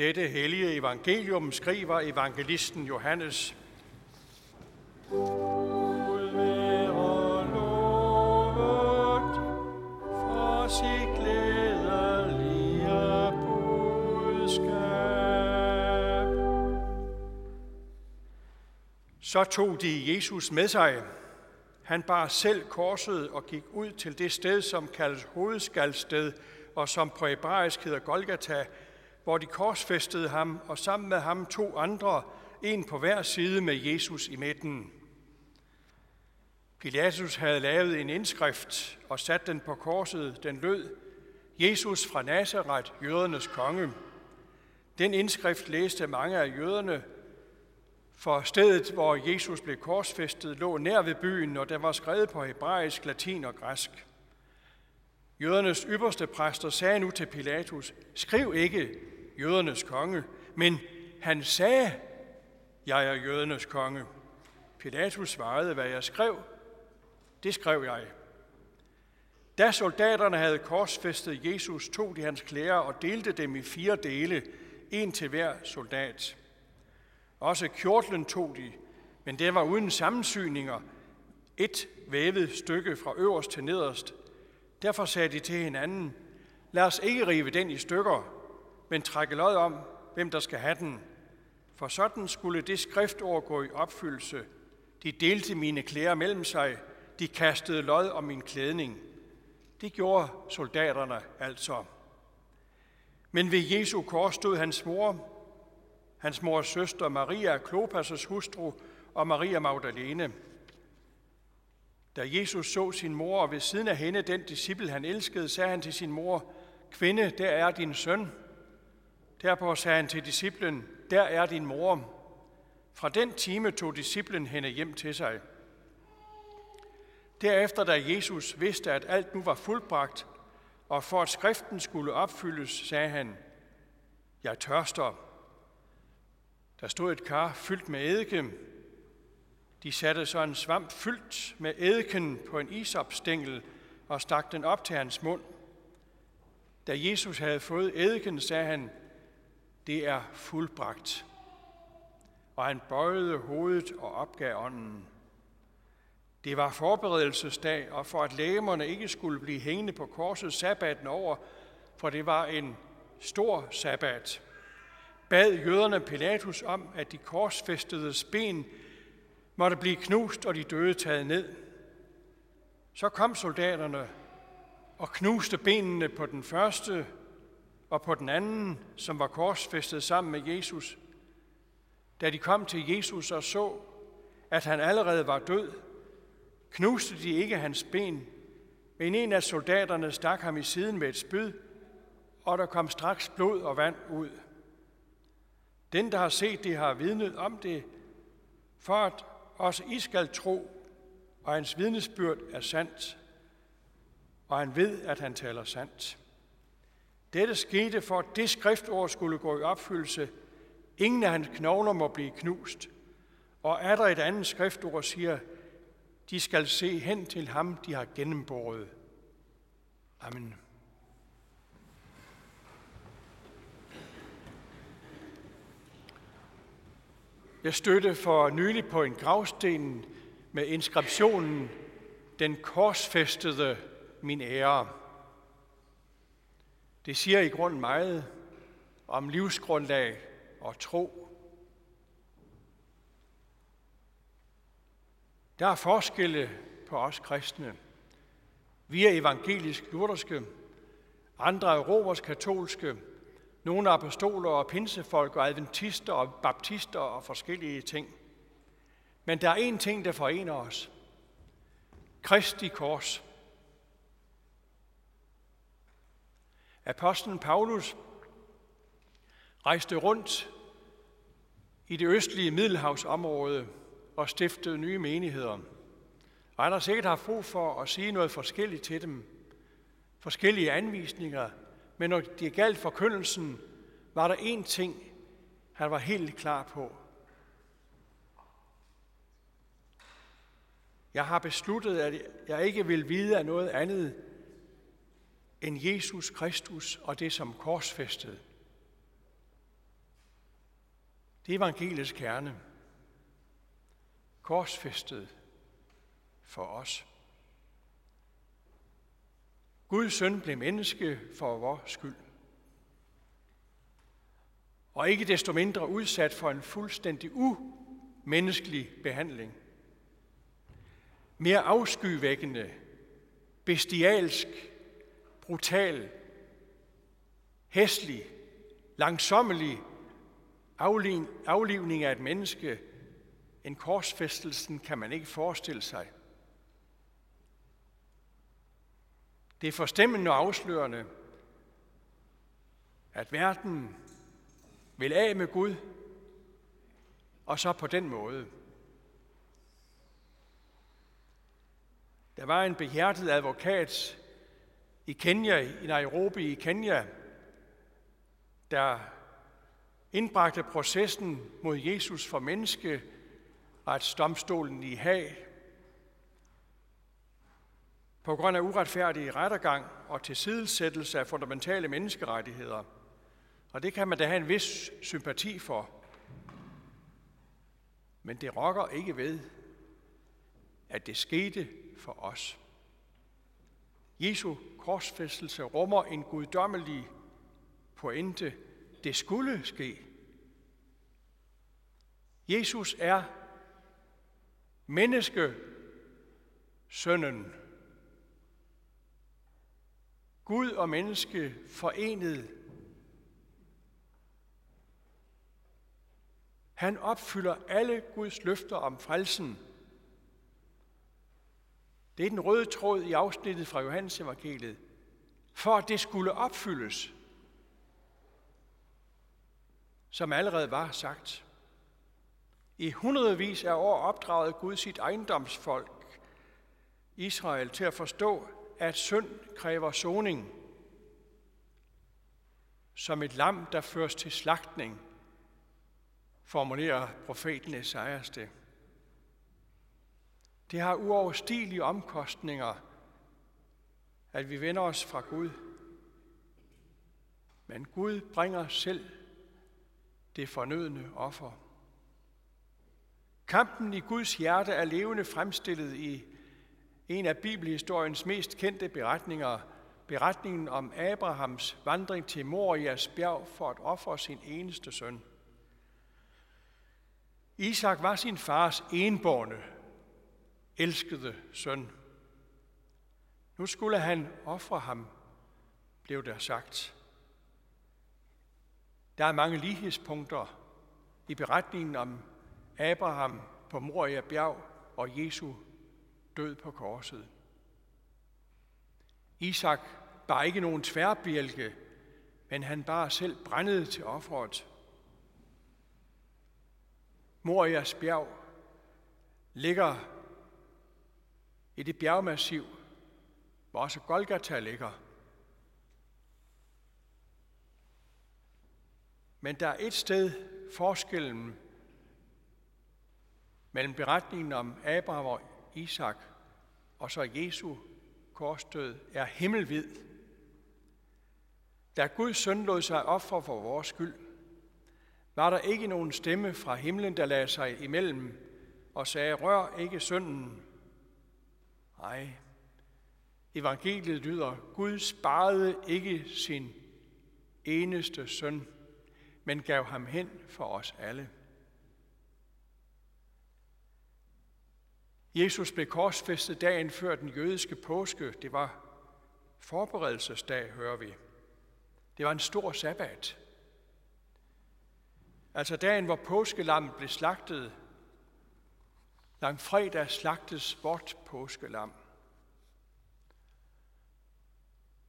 dette hellige evangelium skriver evangelisten Johannes. Gud være lovet for sit glædelige budskab. Så tog de Jesus med sig. Han bar selv korset og gik ud til det sted, som kaldes hovedskaldsted, og som på hebraisk hedder Golgata, hvor de korsfæstede ham, og sammen med ham to andre, en på hver side med Jesus i midten. Pilatus havde lavet en indskrift og sat den på korset. Den lød, Jesus fra Nazareth, jødernes konge. Den indskrift læste mange af jøderne, for stedet, hvor Jesus blev korsfæstet, lå nær ved byen, og der var skrevet på hebraisk, latin og græsk. Jødernes ypperste præster sagde nu til Pilatus, skriv ikke jødernes konge, men han sagde, jeg er jødernes konge. Pilatus svarede, hvad jeg skrev, det skrev jeg. Da soldaterne havde korsfæstet Jesus, tog de hans klæder og delte dem i fire dele, en til hver soldat. Også kjortlen tog de, men det var uden sammensyninger, et vævet stykke fra øverst til nederst. Derfor sagde de til hinanden, lad os ikke rive den i stykker, men trække lod om, hvem der skal have den. For sådan skulle det skriftord gå i opfyldelse. De delte mine klæder mellem sig, de kastede lod om min klædning. Det gjorde soldaterne altså. Men ved Jesu kors stod hans mor, hans mors søster Maria, Klopas' hustru, og Maria Magdalene. Da Jesus så sin mor, og ved siden af hende den disciple, han elskede, sagde han til sin mor, Kvinde, der er din søn. Derpå sagde han til disciplen, der er din mor. Fra den time tog disciplen hende hjem til sig. Derefter, da Jesus vidste, at alt nu var fuldbragt, og for at skriften skulle opfyldes, sagde han, jeg tørster. Der stod et kar fyldt med eddike. De satte så en svamp fyldt med eddiken på en isopstængel og stak den op til hans mund. Da Jesus havde fået eddiken, sagde han, det er fuldbragt. Og han bøjede hovedet og opgav ånden. Det var forberedelsesdag, og for at lægemerne ikke skulle blive hængende på korset sabbaten over, for det var en stor sabbat, bad jøderne Pilatus om, at de korsfæstedes ben måtte blive knust og de døde taget ned. Så kom soldaterne og knuste benene på den første og på den anden, som var korsfæstet sammen med Jesus. Da de kom til Jesus og så, at han allerede var død, knuste de ikke hans ben, men en af soldaterne stak ham i siden med et spyd, og der kom straks blod og vand ud. Den, der har set det, har vidnet om det, for at også I skal tro, og hans vidnesbyrd er sandt, og han ved, at han taler sandt. Dette skete for, at det skriftord skulle gå i opfyldelse. Ingen af hans knogler må blive knust. Og er der et andet skriftord, siger, de skal se hen til ham, de har gennembåret. Amen. Jeg støtte for nylig på en gravsten med inskriptionen Den korsfæstede min ære. Det siger i grund meget om livsgrundlag og tro. Der er forskelle på os kristne. Vi er evangelisk-lutherske, andre er romersk-katolske, nogle er apostoler og pinsefolk og adventister og baptister og forskellige ting. Men der er én ting, der forener os. Kristi kors. Apostlen Paulus rejste rundt i det østlige Middelhavsområde og stiftede nye menigheder. Og han har sikkert haft brug for at sige noget forskelligt til dem. Forskellige anvisninger. Men når det galt forkyndelsen, var der én ting, han var helt klar på. Jeg har besluttet, at jeg ikke vil vide af noget andet end Jesus Kristus og det som korsfæstet. Det er evangeliets kerne. Korsfæstet for os. Guds søn blev menneske for vores skyld. Og ikke desto mindre udsat for en fuldstændig umenneskelig behandling. Mere afskyvækkende, bestialsk, brutal, hæslig, langsommelig aflivning af et menneske, en korsfæstelsen kan man ikke forestille sig. Det er forstemmende og afslørende, at verden vil af med Gud, og så på den måde. Der var en behjertet advokat i Kenya, i Nairobi i Kenya, der indbragte processen mod Jesus for menneske retsdomstolen i Haag på grund af uretfærdig rettergang og tilsidesættelse af fundamentale menneskerettigheder. Og det kan man da have en vis sympati for. Men det rokker ikke ved, at det skete for os. Jesu korsfæstelse rummer en guddommelig pointe. Det skulle ske. Jesus er menneske, sønnen. Gud og menneske forenet. Han opfylder alle Guds løfter om frelsen. Det er den røde tråd i afsnittet fra Johannes evangeliet. For at det skulle opfyldes, som allerede var sagt. I hundredvis af år opdragede Gud sit ejendomsfolk, Israel, til at forstå, at synd kræver soning. Som et lam, der føres til slagtning, formulerer profeten Esajas det. Det har uoverstigelige omkostninger, at vi vender os fra Gud. Men Gud bringer selv det fornødne offer. Kampen i Guds hjerte er levende fremstillet i en af bibelhistoriens mest kendte beretninger, beretningen om Abrahams vandring til Morias bjerg for at ofre sin eneste søn. Isak var sin fars enborne, elskede søn. Nu skulle han ofre ham, blev der sagt. Der er mange lighedspunkter i beretningen om Abraham på Moria bjerg og Jesu død på korset. Isak bar ikke nogen tværbjælke, men han bar selv brændede til offeret. Morias bjerg ligger i det bjergmassiv, hvor også Golgata ligger. Men der er et sted forskellen mellem beretningen om Abraham og Isak og så Jesu korsdød er himmelvid. Da Guds søn lod sig ofre for vores skyld, var der ikke nogen stemme fra himlen, der lagde sig imellem og sagde, rør ikke sønnen, Nej, evangeliet lyder, Gud sparede ikke sin eneste søn, men gav ham hen for os alle. Jesus blev korsfæstet dagen før den jødiske påske. Det var forberedelsesdag, hører vi. Det var en stor sabbat. Altså dagen, hvor påskelammet blev slagtet. Langfredag slagtes vort påskelam.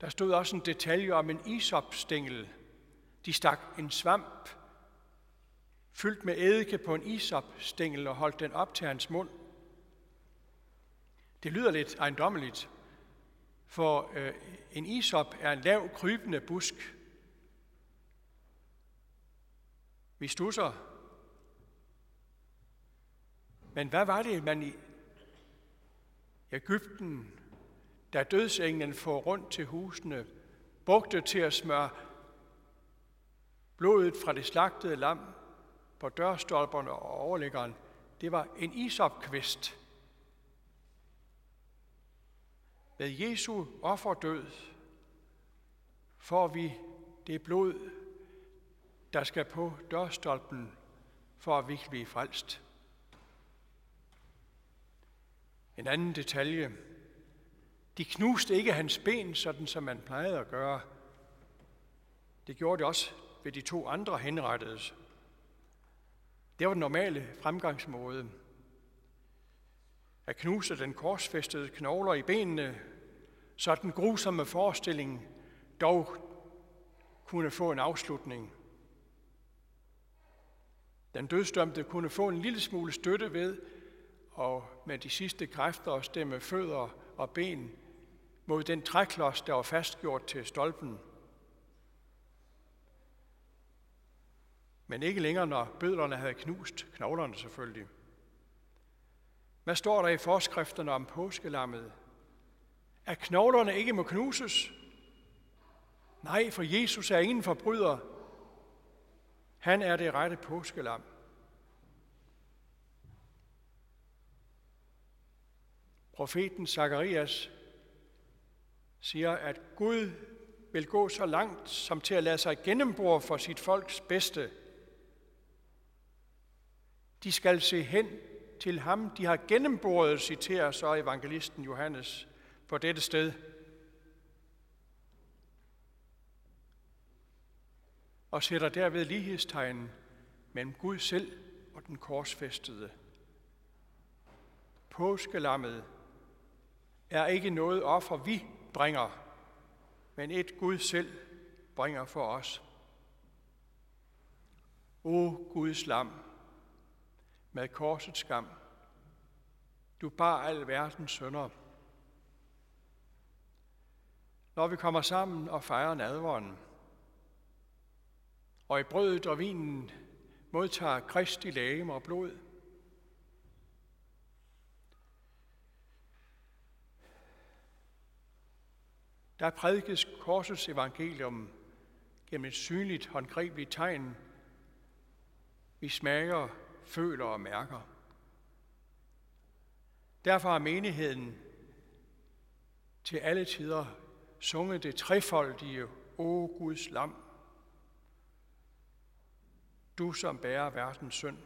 Der stod også en detalje om en isopstængel. De stak en svamp fyldt med eddike på en isopstængel og holdt den op til hans mund. Det lyder lidt ejendommeligt, for øh, en isop er en lav, krybende busk. Vi stusser. Men hvad var det, man i Ægypten, da dødsenglen får rundt til husene, brugte til at smøre blodet fra det slagtede lam på dørstolperne og overliggeren, det var en isopkvist. Ved Jesu offerdød får vi det blod, der skal på dørstolpen, for at vi kan blive frelst. En anden detalje. De knuste ikke hans ben, sådan som man plejede at gøre. Det gjorde det også ved de to andre henrettedes. Det var den normale fremgangsmåde. At knuse den korsfæstede knogler i benene, så den grusomme forestilling dog kunne få en afslutning. Den dødsdømte kunne få en lille smule støtte ved, og med de sidste kræfter at stemme fødder og ben mod den træklods, der var fastgjort til stolpen. Men ikke længere, når bødlerne havde knust knoglerne selvfølgelig. Hvad står der i forskrifterne om påskelammet? At knoglerne ikke må knuses? Nej, for Jesus er ingen forbryder. Han er det rette påskelam. Profeten Zakarias siger, at Gud vil gå så langt som til at lade sig gennembore for sit folks bedste. De skal se hen til ham, de har gennemboret, citerer så evangelisten Johannes på dette sted. Og sætter derved lighedstegnen mellem Gud selv og den korsfæstede. Påskelammet er ikke noget offer, vi bringer, men et Gud selv bringer for os. O Guds lam, med korsets skam, du bar al verdens sønder. Når vi kommer sammen og fejrer nadvånden, og i brødet og vinen modtager Kristi lægeme og blod, Der prædikes korsets evangelium gennem et synligt, håndgribeligt tegn, vi smager, føler og mærker. Derfor har menigheden til alle tider sunget det trefoldige O Guds lam. Du som bærer verdens synd.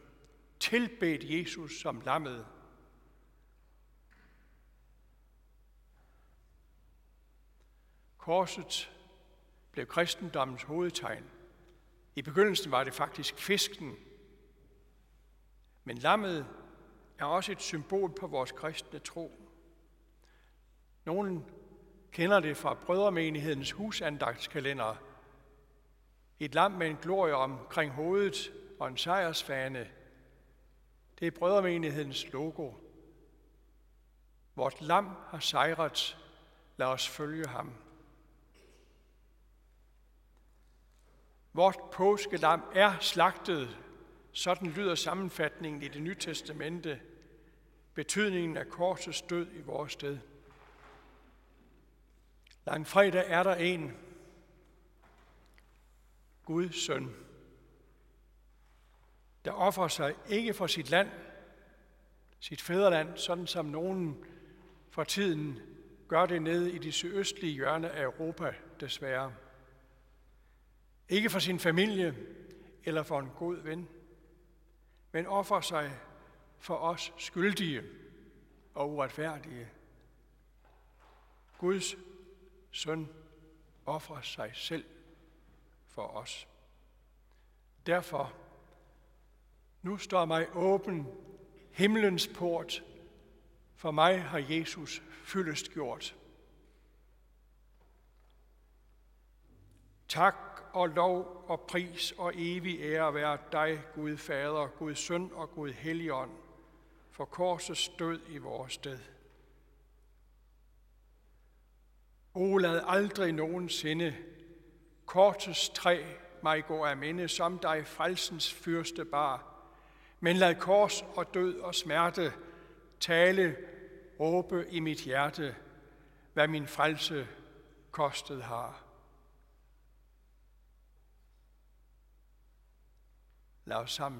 Tilbed Jesus som lammet Korset blev kristendommens hovedtegn. I begyndelsen var det faktisk fisken. Men lammet er også et symbol på vores kristne tro. Nogle kender det fra brødremenighedens husandagtskalender. Et lam med en glorie omkring hovedet og en sejrsfane. Det er brødremenighedens logo. Vort lam har sejret. Lad os følge ham. Vort påskelam er slagtet. Sådan lyder sammenfatningen i det nye testamente. Betydningen af korsets død i vores sted. Langfredag er der en, Guds søn, der offrer sig ikke for sit land, sit fædreland, sådan som nogen for tiden gør det nede i de sydøstlige hjørne af Europa, desværre. Ikke for sin familie eller for en god ven, men offer sig for os skyldige og uretfærdige. Guds søn offrer sig selv for os. Derfor, nu står mig åben himlens port. For mig har Jesus fyldest gjort. Tak og lov og pris og evig ære være dig, Gud Fader, Gud Søn og Gud Helligånd, for korsets død i vores sted. O lad aldrig nogensinde kortets træ mig gå af minde, som dig frelsens fyrste bar, men lad kors og død og smerte tale, råbe i mit hjerte, hvad min frelse kostet har. Lad os sammen